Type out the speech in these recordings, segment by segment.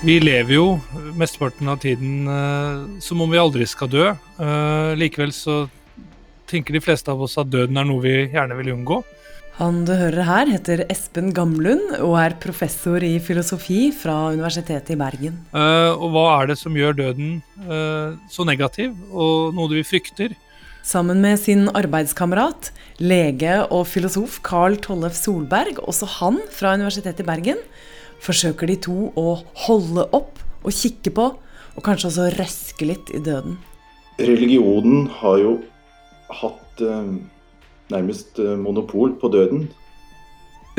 Vi lever jo mesteparten av tiden uh, som om vi aldri skal dø. Uh, likevel så tenker de fleste av oss at døden er noe vi gjerne vil unngå. Han du hører her, heter Espen Gamlund og er professor i filosofi fra Universitetet i Bergen. Uh, og hva er det som gjør døden så negativ, og noe vi frykter? Sammen med sin arbeidskamerat, lege og filosof Carl Tollef Solberg, også han fra Universitetet i Bergen, forsøker de to å holde opp og kikke på, og kanskje også røske litt i døden. Religionen har jo hatt eh, nærmest eh, monopol på døden.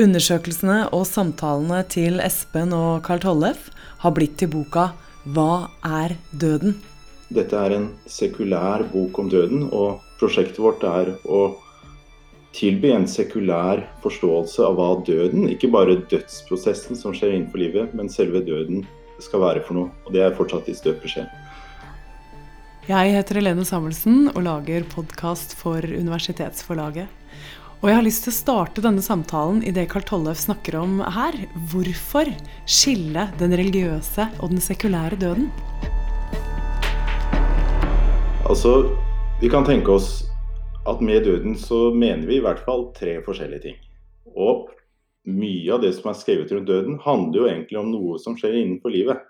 Undersøkelsene og samtalene til Espen og Carl Tollef har blitt til boka 'Hva er døden?' Dette er en sekulær bok om døden, og prosjektet vårt er å tilby en sekulær forståelse av hva døden, ikke bare dødsprosessen som skjer innenfor livet, men selve døden skal være for noe. Og det er fortsatt i støpeskjeen. Jeg heter Helene Samuelsen og lager podkast for Universitetsforlaget. Og jeg har lyst til å starte denne samtalen i det Carl Tollef snakker om her. Hvorfor skille den religiøse og den sekulære døden? Altså, vi kan tenke oss at med døden så mener vi i hvert fall tre forskjellige ting. Og mye av det som er skrevet rundt døden, handler jo egentlig om noe som skjer innenfor livet.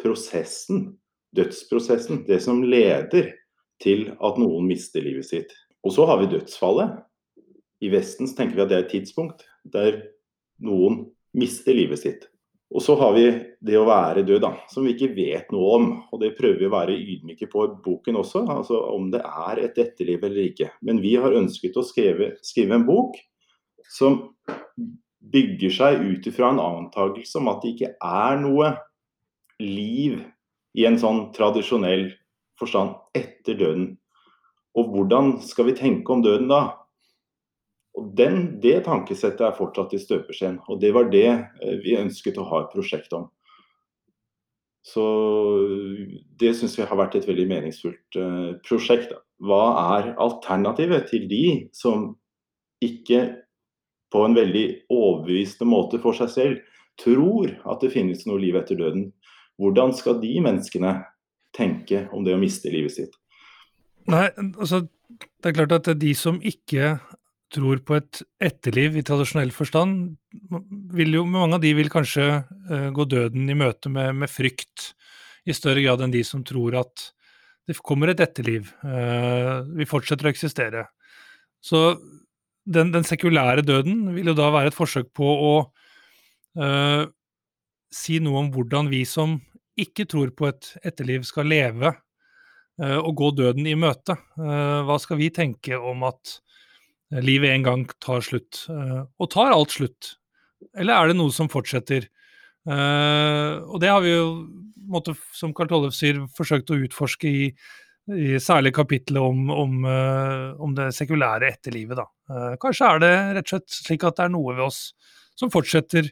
Prosessen, dødsprosessen. Det som leder til at noen mister livet sitt. Og så har vi dødsfallet. I Vesten tenker vi at det er et tidspunkt der noen mister livet sitt. Og så har vi det å være død, da, som vi ikke vet noe om. Og det prøver vi å være ydmyke på i boken også, altså om det er et etterliv eller ikke. Men vi har ønsket å skrive, skrive en bok som bygger seg ut ifra en antakelse om at det ikke er noe liv i en sånn tradisjonell forstand etter døden. Og hvordan skal vi tenke om døden da? Og den, Det tankesettet er fortsatt i støpeskjeen, og det var det eh, vi ønsket å ha et prosjekt om. Så det syns vi har vært et veldig meningsfullt uh, prosjekt. Hva er alternativet til de som ikke på en veldig overbevisende måte for seg selv tror at det finnes noe liv etter døden? Hvordan skal de menneskene tenke om det å miste livet sitt? Nei, altså det er klart at de som ikke tror på et etterliv i tradisjonell forstand, vil jo, mange av de vil kanskje uh, gå døden i møte med, med, frykt i større grad enn de som tror at det kommer et etterliv. Uh, vi fortsetter å eksistere. Så den, den, sekulære døden vil jo da være et forsøk på å uh, si noe om hvordan vi som ikke tror på et etterliv, skal leve og gå døden i møte. hva skal vi tenke om at livet en gang tar slutt. Eh, og tar alt slutt? Eller er det noe som fortsetter? Eh, og det har vi jo, måtte, som Karl Tollef sier, forsøkt å utforske i, i særlig kapittelet om, om, eh, om, det sekulære etterlivet. Da. Kanskje er det rett og slett slik at det er noe ved oss som fortsetter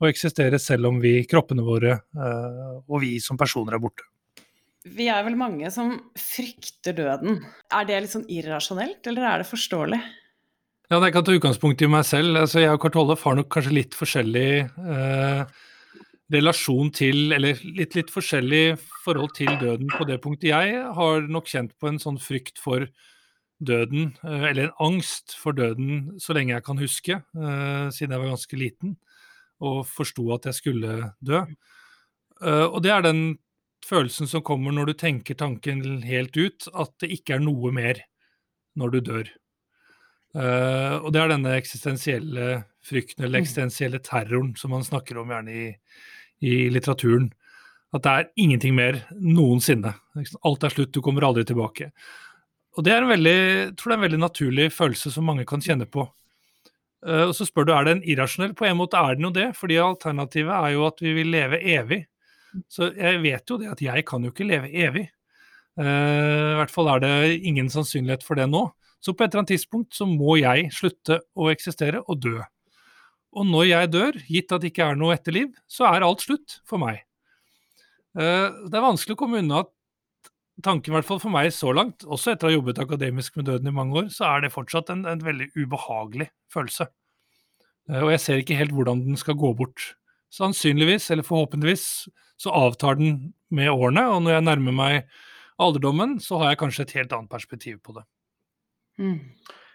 å eksistere selv om vi, kroppene våre og vi som personer er borte. Vi er vel mange som frykter døden. Er det litt sånn irrasjonelt, eller er det forståelig? Ja, Jeg kan ta utgangspunkt i meg selv. Altså, jeg og Kurt Hollef har nok kanskje litt forskjellig eh, relasjon til, eller litt, litt forskjellig forhold til døden på det punktet. Jeg har nok kjent på en sånn frykt for døden, eh, eller en angst for døden, så lenge jeg kan huske, eh, siden jeg var ganske liten og forsto at jeg skulle dø. Eh, og det er den følelsen som kommer når du tenker tanken helt ut, at det ikke er noe mer når du dør. Uh, og det er denne eksistensielle frykten, eller mm. eksistensielle terroren, som man snakker om gjerne i, i litteraturen. At det er ingenting mer noensinne. Alt er slutt, du kommer aldri tilbake. Og det er en veldig, jeg tror det er en veldig naturlig følelse som mange kan kjenne på. Uh, og så spør du er det en irrasjonell? På en måte er den jo det, fordi alternativet er jo at vi vil leve evig. Så jeg vet jo det at jeg kan jo ikke leve evig. Uh, I hvert fall er det ingen sannsynlighet for det nå. Så på et eller annet tidspunkt så må jeg slutte å eksistere og dø. Og når jeg dør, gitt at det ikke er noe etterliv, så er alt slutt for meg. Eh, det er vanskelig å komme unna at tanken, i hvert fall for meg så langt, også etter å ha jobbet akademisk med døden i mange år, så er det fortsatt en, en veldig ubehagelig følelse. Eh, og jeg ser ikke helt hvordan den skal gå bort. sannsynligvis, eller forhåpentligvis, så avtar den med årene, og når jeg nærmer meg alderdommen, så har jeg kanskje et helt annet perspektiv på det. Mm.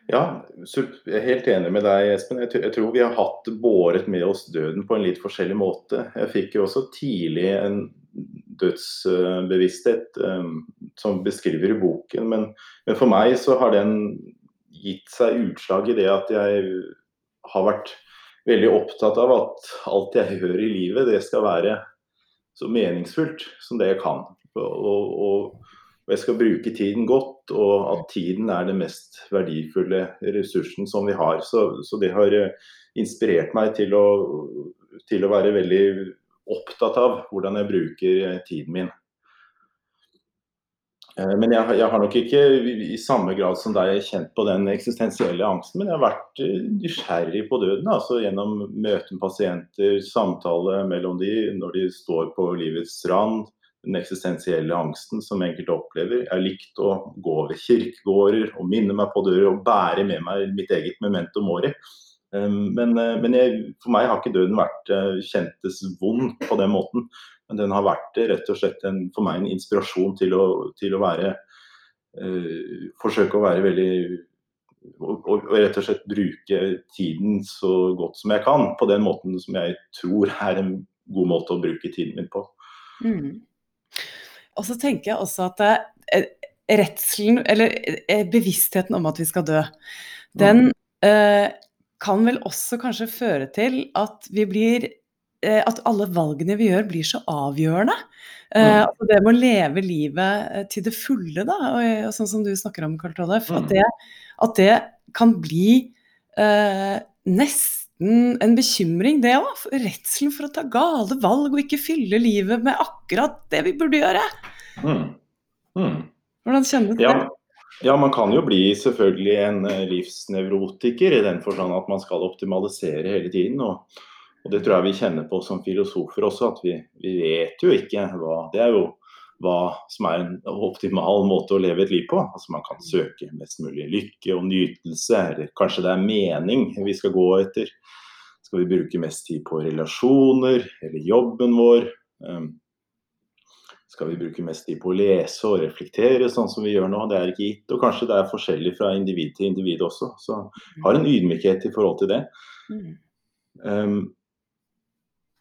Ja, jeg er helt enig med deg, Espen. Jeg tror vi har hatt båret med oss døden på en litt forskjellig måte. Jeg fikk jo også tidlig en dødsbevissthet um, som beskriver i boken, men, men, for meg så har den gitt seg utslag i det at jeg har vært veldig opptatt av at alt jeg gjør i livet, det skal være så meningsfullt som det jeg kan. Og, og, og jeg skal bruke tiden godt, og at tiden er den mest verdifulle ressursen som vi har. Så, så det har eh, inspirert meg til å, til å være veldig opptatt av hvordan jeg bruker eh, tiden min. Eh, men jeg, jeg, har nok ikke i samme grad som deg kjent på den eksistensielle angsten, men jeg har vært nysgjerrig på døden. altså Gjennom møte med pasienter, samtale mellom de når de står på livets rand. Den eksistensielle angsten som enkelte opplever. Jeg har likt å gå ved kirkegårder og minne meg på dører og bære med meg mitt eget memento mori. Men, men jeg, for meg har ikke døden vært kjentes vond på den måten. Men den har vært rett og slett en, for meg en inspirasjon til å, til å være øh, Forsøke å være veldig og, og, rett og slett bruke tiden så godt som jeg kan. På den måten som jeg tror er en god måte å bruke tiden min på. Mm. Og så tenker jeg også at uh, redselen, eller uh, bevisstheten om at vi skal dø, den kan vel også kanskje føre til at vi blir Eh, at alle valgene vi gjør, blir så avgjørende. Eh, mm. Altså det med å leve livet eh, til det fulle, da, og, sånn som du snakker om, Karl Tollef, mm. at, at, det kan bli eh, nesten en bekymring, det òg. Redselen for å ta gale valg og ikke fylle livet med akkurat det vi burde gjøre. Mm. mm. Hvordan kjennes det? Ja. Ja, man kan jo bli selvfølgelig en livsnevrotiker i den forstand at man skal optimalisere hele tiden. og og Det tror jeg vi kjenner på som filosofer også, at vi, vi vet jo ikke hva Det er jo hva som er en optimal måte å leve et liv på. Altså Man kan søke mest mulig lykke og nytelse, eller kanskje det er mening vi skal gå etter. Skal vi bruke mest tid på relasjoner eller jobben vår? Um, skal vi bruke mest tid på å lese og reflektere, sånn som vi gjør nå? Det er ikke gitt. Og kanskje det er forskjellig fra individ til individ også. Så har en ydmykhet i forhold til det. Um,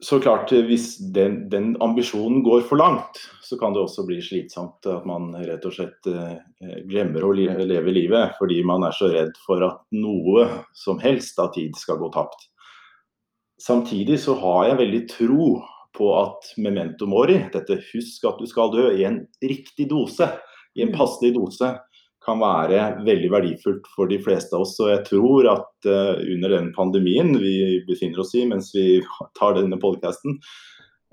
så klart, hvis den, den, ambisjonen går for langt, så kan det også bli slitsomt. At man rett og slett eh, glemmer å leve livet fordi man er så redd for at noe som helst av tid skal gå tapt. Samtidig så har jeg veldig tro på at memento mori, dette husk at du skal dø, i en riktig dose, i en mm. passelig dose, kan være veldig verdifullt for de fleste av oss. Og jeg tror at uh, under den pandemien vi befinner oss i mens vi tar denne podkasten,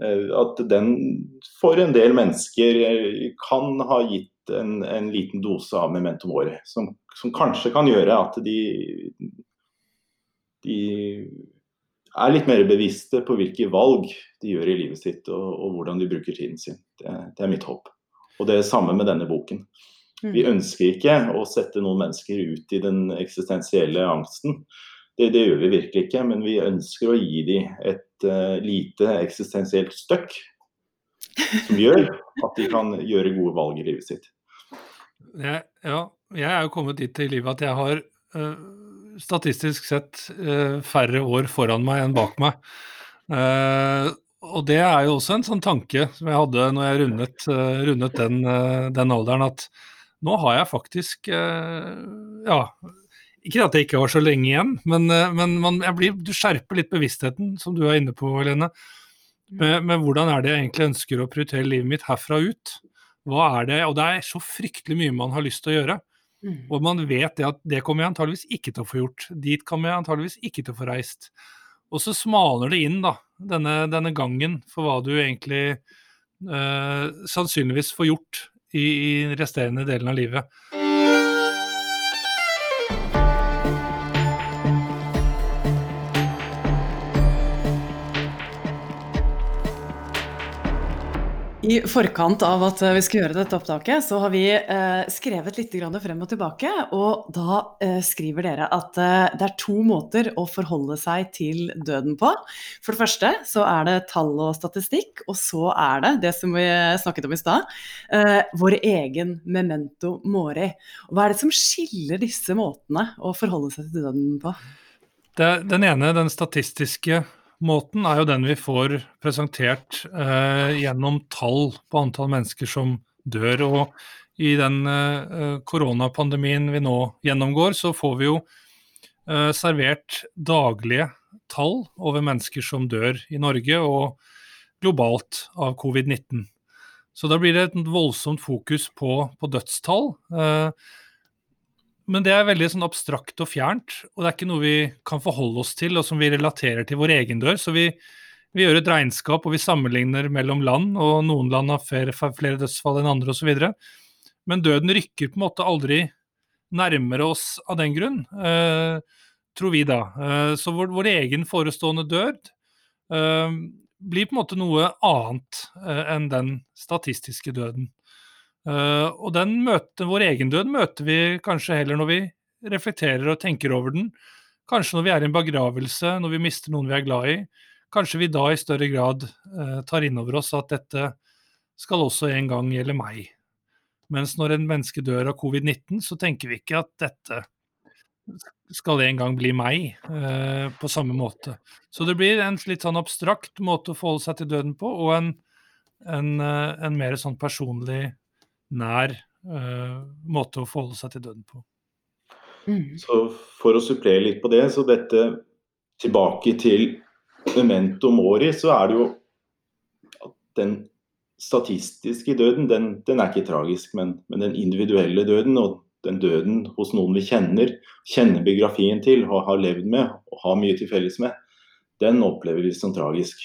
uh, eh, at den for en del mennesker uh, kan ha gitt en, en, liten dose av memento mori, som, som, kanskje kan gjøre at de, de er litt mer bevisste på hvilke valg de gjør i livet sitt, og, og hvordan de bruker tiden sin. Det, det er mitt håp. Og det er samme med denne boken. Vi mm. ønsker ikke å sette noen mennesker ut i den eksistensielle angsten. Det, det gjør vi virkelig ikke, men vi ønsker å gi dem et uh, lite eksistensielt støkk som gjør at de kan gjøre gode valg i livet sitt. Jeg, ja, jeg er jo kommet dit i livet at jeg har uh, statistisk sett uh, færre år foran meg enn bak meg. og det er jo også en sånn tanke som jeg hadde når jeg rundet, rundet den, den alderen, at nå har jeg faktisk eh, Ja, ikke at jeg ikke har så lenge igjen, men, eh, men man, blir, du skjerper litt bevisstheten, som du er inne på, Helene. Med, med, hvordan er det jeg egentlig ønsker å prioritere livet mitt herfra ut? Hva er det? Og det er så fryktelig mye man har lyst til å gjøre. Mm. Og man vet det at det kommer jeg antageligvis ikke til å få gjort. Dit kommer jeg antageligvis ikke til å få reist. Og så smaler det inn, da, denne, denne gangen for hva du egentlig øh, sannsynligvis får gjort i, i resterende delen av livet. I forkant av at vi skal gjøre dette opptaket, så har vi eh, skrevet litt frem og tilbake. Og da eh, skriver dere at eh, det er to måter å forholde seg til døden på. For det første så er det tall og statistikk, og så er det det som vi snakket om i stad, eh, vår egen memento mori. Hva er det som skiller disse måtene å forholde seg til døden på? Det, den ene, den statistiske måten er jo den vi får presentert eh, gjennom tall på antall mennesker som dør. Og i den eh, koronapandemien vi nå gjennomgår, så får vi jo eh, servert daglige tall over mennesker som dør i Norge og globalt av covid-19. Så da blir det et voldsomt fokus på, på dødstall. Eh, men det er veldig sånn abstrakt og fjernt, og det er ikke noe vi kan forholde oss til, og som vi relaterer til vår egen dør. Så vi, vi gjør et regnskap, og vi sammenligner mellom land, og noen land har flere, flere dødsfall enn andre osv. Men døden rykker på en måte aldri nærmere oss av den grunn, eh, tror vi da. Eh, så vår, vår, egen forestående død eh, blir på en måte noe annet eh, enn den statistiske døden. Uh, og den møter, vår egen død møter vi kanskje heller når vi reflekterer og tenker over den. Kanskje når vi er i en begravelse, når vi mister noen vi er glad i. Kanskje vi da i større grad uh, tar inn over oss at dette skal også en gang gjelde meg. Mens når en menneske dør av covid-19, så tenker vi ikke at dette skal en gang bli meg, uh, på samme måte. Så det blir en litt sånn abstrakt måte å forholde seg til døden på, og en, en, en mer sånn personlig nær uh, måte å forholde seg til døden på. Mm. Så For å supplere litt på det, så dette tilbake til memento mori, så er det jo at den statistiske døden, den, den er ikke tragisk, men, men, den individuelle døden og den døden hos noen vi kjenner, kjenner biografien til og har levd med og har mye til felles med, den opplever vi som tragisk.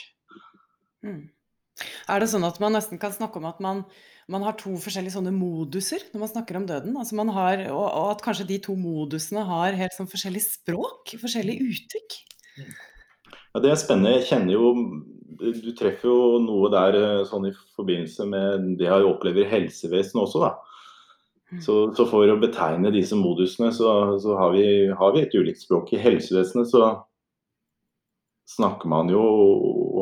Mm. Er det sånn at man nesten kan snakke om at man man har to forskjellige sånne moduser når man snakker om døden. Altså man har, og, og, at kanskje de to modusene har helt sånn forskjellig språk, forskjellig uttrykk. Ja, Det er spennende. Jeg kjenner jo Du treffer jo noe der eh, sånn i forbindelse med det jeg opplever i helsevesenet også, da. Mm. Så, så, for å betegne disse modusene, så, så har, vi, har, vi, et ulikt språk. I helsevesenet så snakker man jo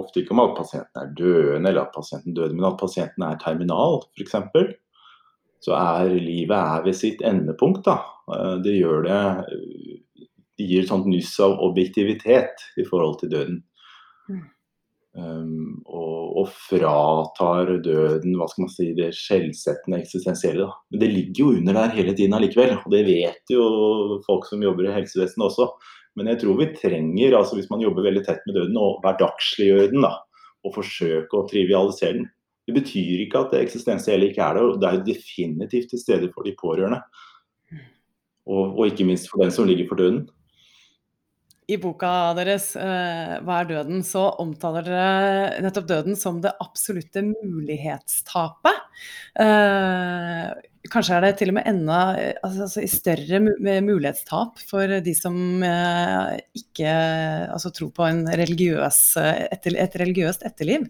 ofte ikke om at pasienten er døende eller at pasienten døde, men at pasienten er terminal, f.eks. Så er livet er ved sitt endepunkt. da. Eh, det gjør det Det gir et sånt nyss av objektivitet i forhold til døden. Um, og, og, fratar døden hva skal man si, det skjellsettende eksistensielle. Da. Men det ligger jo under der hele tiden allikevel. Og det vet jo folk som jobber i helsevesenet også. Men jeg tror vi trenger, altså hvis man jobber veldig tett med døden, å hverdagsliggjøre den. da, Og forsøke å trivialisere den. Det betyr ikke at eksistensielle ikke er der. Det er definitivt til stede for de pårørende. Og, og ikke minst for den som ligger for døden. I boka deres uh, 'Hva er døden?' så omtaler dere nettopp døden som det absolutte mulighetstapet. Kanskje er det til og med enda altså, altså, større mulighetstap for de som uh, ikke altså, tror på religiøs, etter, et religiøst etterliv.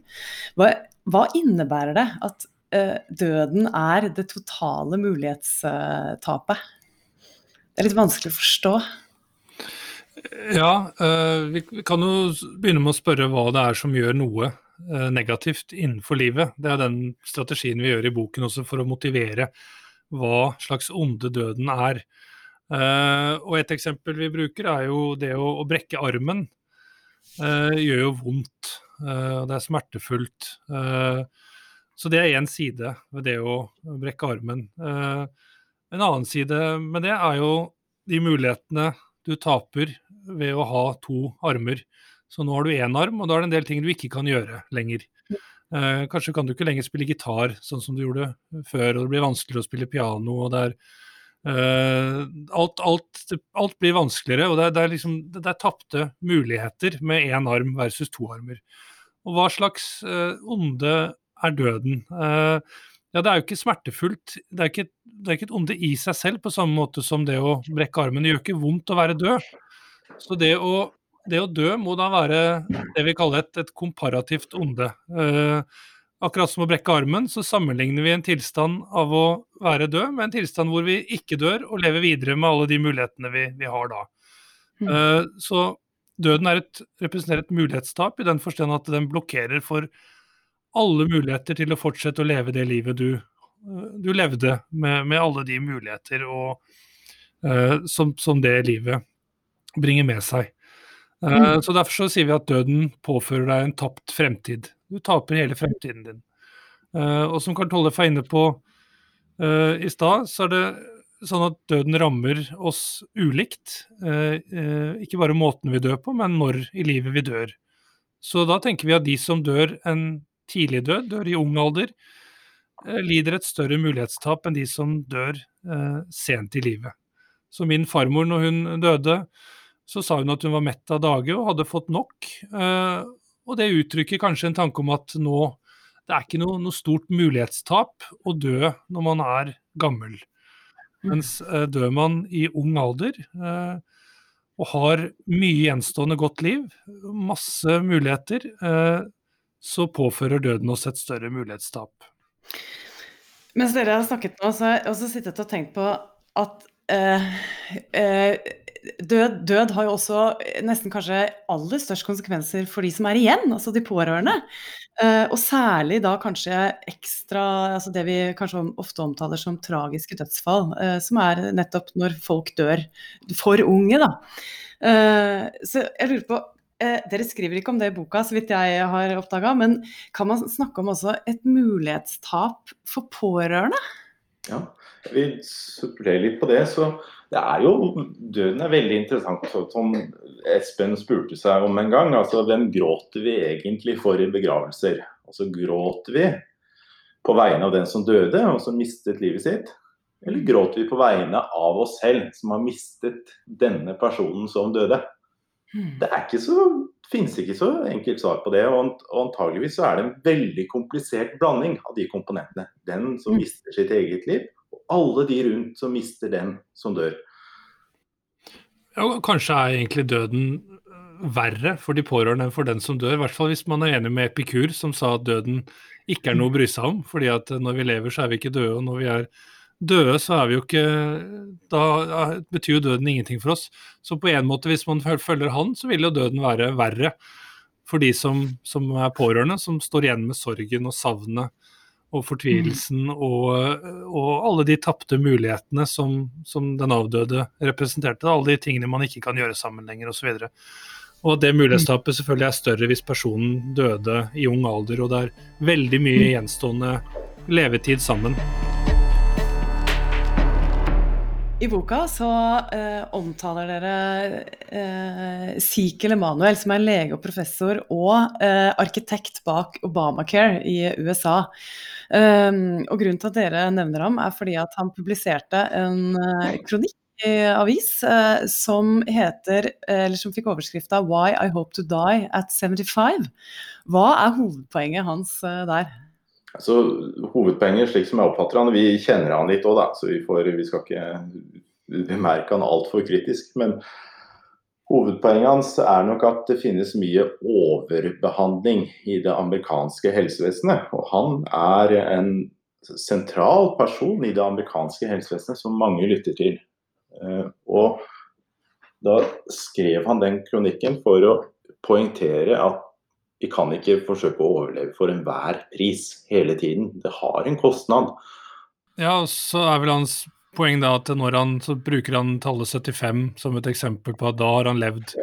Hva, hva innebærer det at døden er det totale mulighetstapet? Det er litt vanskelig å forstå. Ja, vi kan jo begynne med å spørre hva det er som gjør noe negativt innenfor livet. Det er den strategien vi gjør i boken også for å motivere hva slags onde døden er. Uh, og et eksempel vi bruker er jo det å, å brekke armen. gjør jo vondt, Uh, det er smertefullt. så det er én side ved det å brekke armen. en annen side med det er jo de mulighetene du taper ved å ha to armer. Så nå har du én arm, og da er det en del ting du ikke kan gjøre lenger. Eh, kanskje kan du ikke lenger spille gitar sånn som du gjorde før, og det blir vanskeligere å spille piano. og det er eh, alt, alt, alt, blir vanskeligere, og det er, det er, liksom, er tapte muligheter med én arm versus to armer. Og hva slags eh, onde er døden? Eh, ja, det er jo ikke smertefullt. Det er ikke, det er ikke, et onde i seg selv på samme måte som det å brekke armen. Det gjør ikke vondt å være død. Så det å, det å dø må da være det vi kaller et, et komparativt onde. Eh, akkurat som å brekke armen, så sammenligner vi en tilstand av å være død med en tilstand hvor vi ikke dør og lever videre med alle de mulighetene vi, vi har da. Mm. Uh, så døden et, representerer et mulighetstap i den forstand at den blokkerer for alle muligheter til å fortsette å leve det livet du, du levde, med, med, alle de muligheter og, eh, som, som, det livet bringer med seg. Uh, mm. Så Derfor så sier vi at døden påfører deg en tapt fremtid. Du taper hele fremtiden din. Uh, og som Karl Tollef er inne på i stad, så er det sånn at døden rammer oss ulikt. Eh, eh, ikke bare måten vi dør på, men når i livet vi dør. Så da tenker vi at de som dør en tidlig død, dør i ung alder, eh, lider et større mulighetstap enn de som dør sent i livet. Så min farmor, når hun døde, så sa hun at hun var mett av dage og hadde fått nok. Og det uttrykker kanskje en tanke om at nå det er ikke noe, noe stort mulighetstap å dø når man er gammel. Mens eh, dør man i ung alder eh, og har mye gjenstående godt liv, masse muligheter, eh, så påfører døden oss et større mulighetstap. Mens dere har snakket nå, så har jeg også sittet og tenkt på at eh, eh, død, død, har jo også nesten kanskje aller størst konsekvenser for de som er igjen, altså de pårørende. Eh, og særlig da kanskje ekstra altså det vi kanskje ofte omtaler som tragiske dødsfall, uh, som er nettopp når folk dør for unge, da. Uh, så jeg lurer på Dere skriver ikke om det i boka, så vidt jeg har oppdaga, men kan man snakke om også et mulighetstap for pårørende? Ja, vi supplerer litt på det. så det er jo, Døden er veldig interessant, som Espen spurte seg om en gang. altså Hvem gråter vi egentlig for i begravelser? Altså Gråter vi på vegne av den som døde, og som mistet livet sitt? Eller gråter vi på vegne av oss selv, som har mistet denne personen som døde? Hmm. Det er ikke så, finnes ikke så enkelt svar på det. og Antageligvis så er det en veldig komplisert blanding av de komponentene. Den som hmm. mister sitt eget liv, alle de rundt som mister den som dør. Ja, kanskje er egentlig døden øh, verre for de pårørende enn for den som dør. I hvert fall hvis man er enig med Epikur, som sa at døden ikke er noe å bry seg om. fordi at når vi lever, så er vi ikke døde. Og når vi er døde, så er vi jo ikke Da betyr jo døden ingenting for oss. Så på en måte, hvis man følger han, så vil jo døden være verre for de som, som er pårørende, som står igjen med sorgen og savnet og fortvilelsen mm. og, og, alle de tapte mulighetene som, som, den avdøde representerte. Alle de tingene man ikke kan gjøre sammen lenger osv. Og, og det mulighetstapet selvfølgelig er større hvis personen døde i ung alder og det er veldig mye mm. gjenstående levetid sammen. I boka så eh, omtaler dere eh, Sikel Emanuel, som er lege og professor og eh, arkitekt bak Obamacare i USA. Um, og Grunnen til at dere nevner ham, er fordi at han publiserte en eh, kronikk i avis uh, som heter, eller som fikk overskrifta 'Why I Hope to Die at 75'. Hva er hovedpoenget hans uh, der? Altså, hovedpoenget, slik som jeg oppfatter han, Vi kjenner han litt òg, så vi, får, vi, skal ikke bemerke han altfor kritisk. Men hovedpoenget hans er nok at det finnes mye overbehandling i det amerikanske helsevesenet. Og han er en sentral person i det amerikanske helsevesenet som mange lytter til. Eh, og da skrev han den kronikken for å poengtere at vi kan ikke forsøke å overleve for enhver pris hele tiden. Det har en kostnad. Ja, og så er vel hans poeng da at når han så bruker han tallet 75 som et eksempel på at da har han levd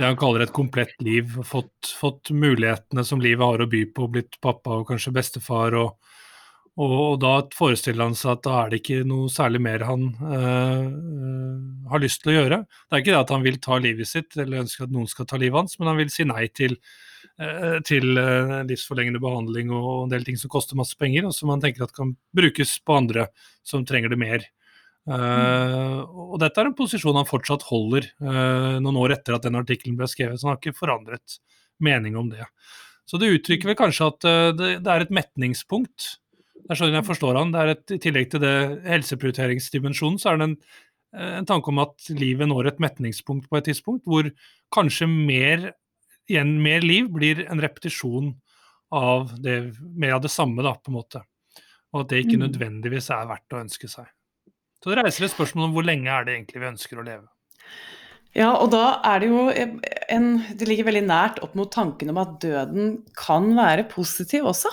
det han kaller et komplett liv. Fått, fått mulighetene som livet har å by på, blitt pappa og kanskje bestefar. og og, da forestiller han seg at da er det ikke noe særlig mer han øh, har lyst til å gjøre. Det er ikke det at han vil ta livet sitt eller ønsker at noen skal ta livet hans, men han vil si nei til øh, til øh, livsforlengende behandling og en del ting som koster masse penger, og som han tenker at kan brukes på andre som trenger det mer. Uh, og dette er en posisjon han fortsatt holder uh, noen år etter at den artikkelen ble skrevet, så han har ikke forandret mening om det. Så det uttrykker vel kanskje at uh, det, det, er et metningspunkt. Det er sånn jeg forstår han. Det er et, I tillegg til det helseprioriteringsdimensjonen, så er det en, en tanke om at livet når et metningspunkt på et tidspunkt, hvor kanskje mer igjen mer liv blir en repetisjon av det, mer av det samme, da, på en måte. Og at det ikke Mm. nødvendigvis er verdt å ønske seg. Så det reiser et spørsmål om hvor lenge er det egentlig vi ønsker å leve. Ja, og da er det jo en Det ligger veldig nært opp mot tanken om at døden kan være positiv også.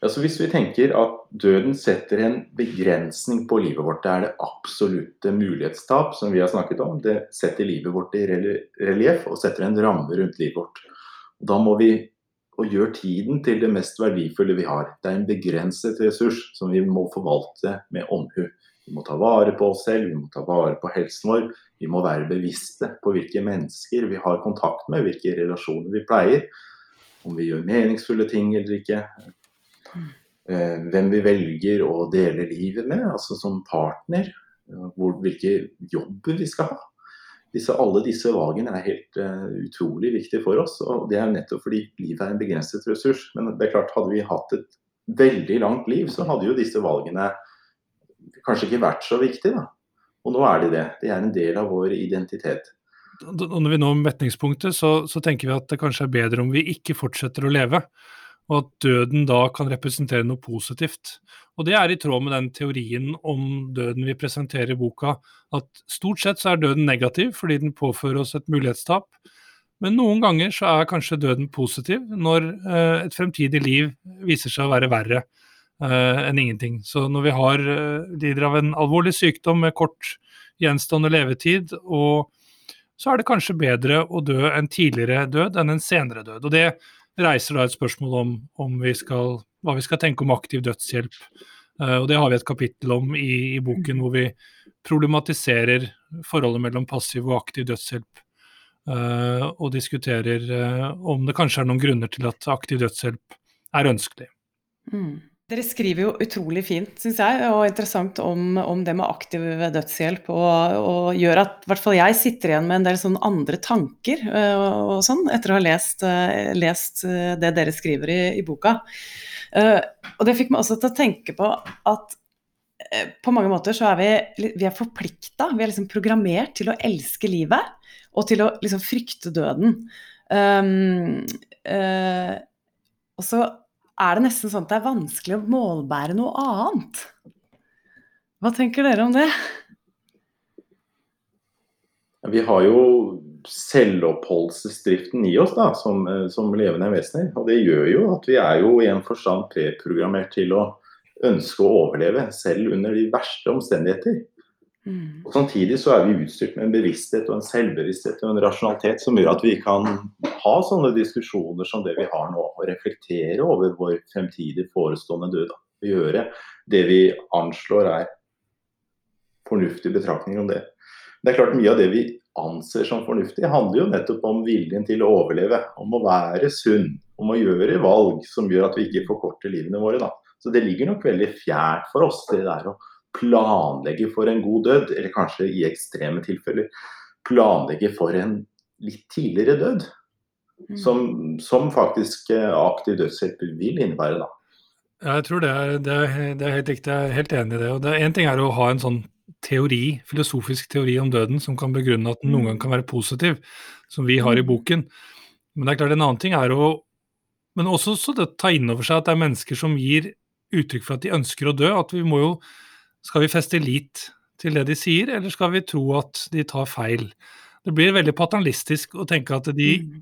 Ja, så Hvis vi tenker at døden setter en begrensning på livet vårt, det er det absolutte mulighetstap som vi har snakket om. Det setter livet vårt i relieff og setter en ramme rundt livet vårt. Da må vi gjøre tiden til det mest verdifulle vi har. Det er en begrenset ressurs som vi må forvalte med omhu. Vi må ta vare på oss selv, vi må ta vare på helsen vår. Vi må være bevisste på hvilke mennesker vi har kontakt med, hvilke relasjoner vi pleier. Om vi gjør meningsfulle ting eller ikke. Eh, hvem vi velger å dele livet med, altså som partner. Hvor, hvilke jobber vi skal ha. Disse, alle disse valgene er helt uh, utrolig viktige for oss. og Det er nettopp fordi livet er en begrenset ressurs. Men det er klart, hadde vi hatt et veldig langt liv, så hadde jo disse valgene kanskje ikke vært så viktige. da. Og nå er de det. Det er en del av vår identitet. Og når vi når metningspunktet, så, så tenker vi at det kanskje er bedre om vi ikke fortsetter å leve og at døden da kan representere noe positivt. Og Det er i tråd med den teorien om døden vi presenterer i boka, at stort sett så er døden negativ fordi den påfører oss et mulighetstap. Men noen ganger så er kanskje døden positiv når eh, et fremtidig liv viser seg å være verre eh, enn ingenting. Så når vi har eh, lider av en alvorlig sykdom med kort gjenstående levetid, og så er det kanskje bedre å dø en tidligere død enn en senere død. Og det reiser da et spørsmål om, om vi skal, hva vi skal tenke om aktiv dødshjelp. Uh, og Det har vi et kapittel om i, i, boken hvor vi problematiserer forholdet mellom passiv og aktiv dødshjelp. Uh, og diskuterer uh, om det kanskje er noen grunner til at aktiv dødshjelp er ønskelig. Mm. Dere skriver jo utrolig fint, syns jeg, og interessant om, om, det med aktiv dødshjelp. Og, og gjør at i hvert fall jeg sitter igjen med en del sånne andre tanker og, og sånn, etter å ha lest, lest, det dere skriver i, i boka. og det fikk meg også til å tenke på at på mange måter så er vi, vi er forplikta, vi er liksom programmert til å elske livet og til å liksom frykte døden. Um, uh, og så er det nesten sånn at det er vanskelig å målbære noe annet. Hva tenker dere om det? Vi har jo selvoppholdelsesdriften i oss da, som, som, levende vesener. Og det gjør jo at vi er jo i en forstand preprogrammert til å ønske å overleve, selv under de verste omstendigheter. Mm. Og Samtidig så er vi utstyrt med en bevissthet og en selvbevissthet og en rasjonalitet som gjør at vi kan ha sånne diskusjoner som det vi har nå, og reflektere over vår fremtidig forestående død. Og Gjøre det vi anslår er fornuftige betraktninger om det. Det er klart Mye av det vi anser som fornuftig, handler jo nettopp om viljen til å overleve. Om å være sunn, om å gjøre valg som gjør at vi ikke forkorter livene våre. Da. Så det ligger nok veldig fjernt for oss, det der å planlegge for en god død, eller kanskje i ekstreme tilfeller planlegge for en litt tidligere død. Mm. Som, som faktisk eh, aktiv dødshjelp vil innebære, da. Ja, jeg tror det er, det, er, det er, helt riktig, jeg er helt enig i det. og det, En ting er å ha en sånn teori, filosofisk teori om døden som kan begrunne at den noen mm. gang kan være positiv, som vi har i mm. boken. Men det er klart en annen ting er å Men også så det, ta inn over seg at det er mennesker som gir uttrykk for at de ønsker å dø. At vi må jo skal vi feste lit til det de sier, eller skal vi tro at de tar feil? Det blir veldig paternalistisk å tenke at de mm.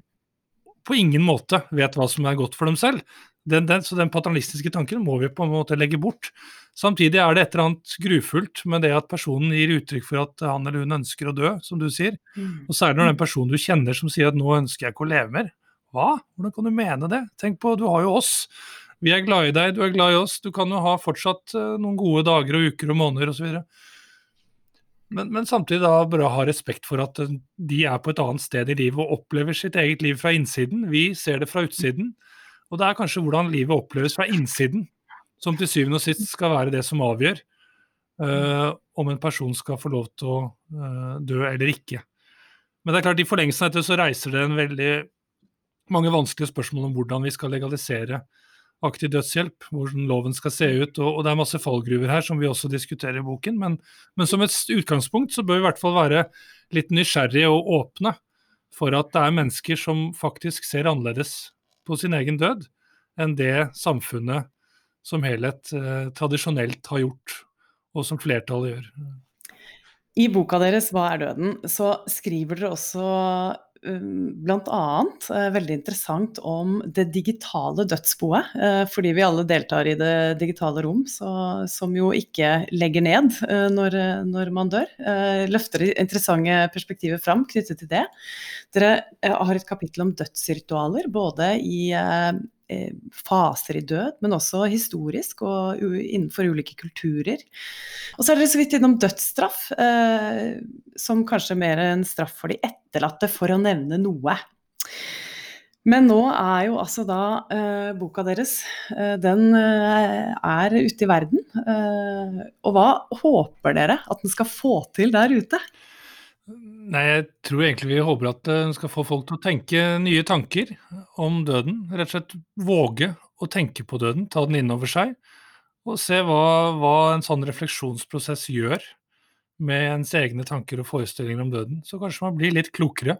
på ingen måte vet hva som er godt for dem selv. Den, den, så den paternalistiske tanken må vi på en måte legge bort. Samtidig er det et eller annet grufullt med det at personen gir uttrykk for at han eller hun ønsker å dø, som du sier. Mm. Og særlig når den personen du kjenner som sier at nå ønsker jeg ikke å leve mer. Hva? Hvordan kan du mene det? Tenk på, du har jo oss. Vi er glad i deg, du er glad i oss. Du kan jo ha fortsatt uh, noen gode dager og uker og måneder osv. Men, men samtidig da bare ha respekt for at uh, de er på et annet sted i livet og opplever sitt eget liv fra innsiden. Vi ser det fra utsiden. Og det er kanskje hvordan livet oppleves fra innsiden som til syvende og sist skal være det som avgjør uh, om en person skal få lov til å dø eller ikke. Men det er klart, i forlengelsen av dette så reiser det en veldig mange vanskelige spørsmål om hvordan vi skal legalisere aktiv dødshjelp, hvordan loven skal se ut. Og, og, det er masse fallgruver her som vi også diskuterer i boken. Men, men, som et utgangspunkt så bør vi i hvert fall være litt nysgjerrige og åpne for at det er mennesker som faktisk ser annerledes på sin egen død enn det samfunnet som helhet eh, tradisjonelt har gjort, og som flertallet gjør. I boka deres 'Hva er døden?' så skriver dere også bl.a. Uh, veldig interessant om det digitale dødsboet. Uh, fordi vi alle deltar i det digitale rom, så, som jo ikke legger ned uh, når, når, man dør. Løfter interessante perspektiver fram knyttet til det. Dere har et kapittel om dødsritualer, både i Eh, faser i død, men også historisk og innenfor ulike kulturer. Og så er dere så vidt innom dødsstraff, eh, som kanskje mer en straff for de etterlatte, for å nevne noe. Men nå er jo altså da eh, boka deres eh, Den eh, er ute i verden. og hva håper dere at den skal få til der ute? Nei, jeg tror egentlig vi håper at den skal få folk til å tenke nye tanker om døden. Rett og slett våge å tenke på døden, ta den innover seg. Og se hva, hva en sånn refleksjonsprosess gjør med ens egne tanker og forestillinger om døden. Så kanskje man blir litt klokere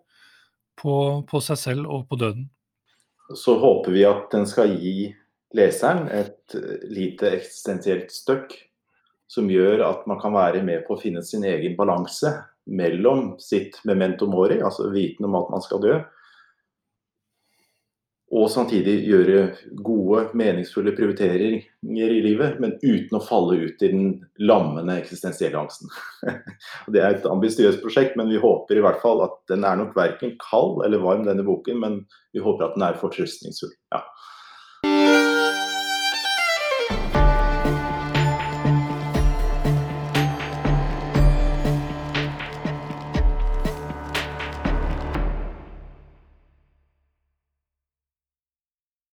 på, på seg selv og på døden. Så håper vi at den skal gi leseren et lite eksistensielt støkk som gjør at man kan være med på å finne sin egen balanse mellom sitt memento mori, altså viten om at man skal dø, og samtidig gjøre gode, meningsfulle prioriteringer i livet, men uten å falle ut i den lammende eksistensielle angsten. det er et ambisiøst prosjekt, men vi håper i hvert fall at den er nok verken kald eller varm, denne boken, men vi håper at den er fortrøstningsfull. Ja.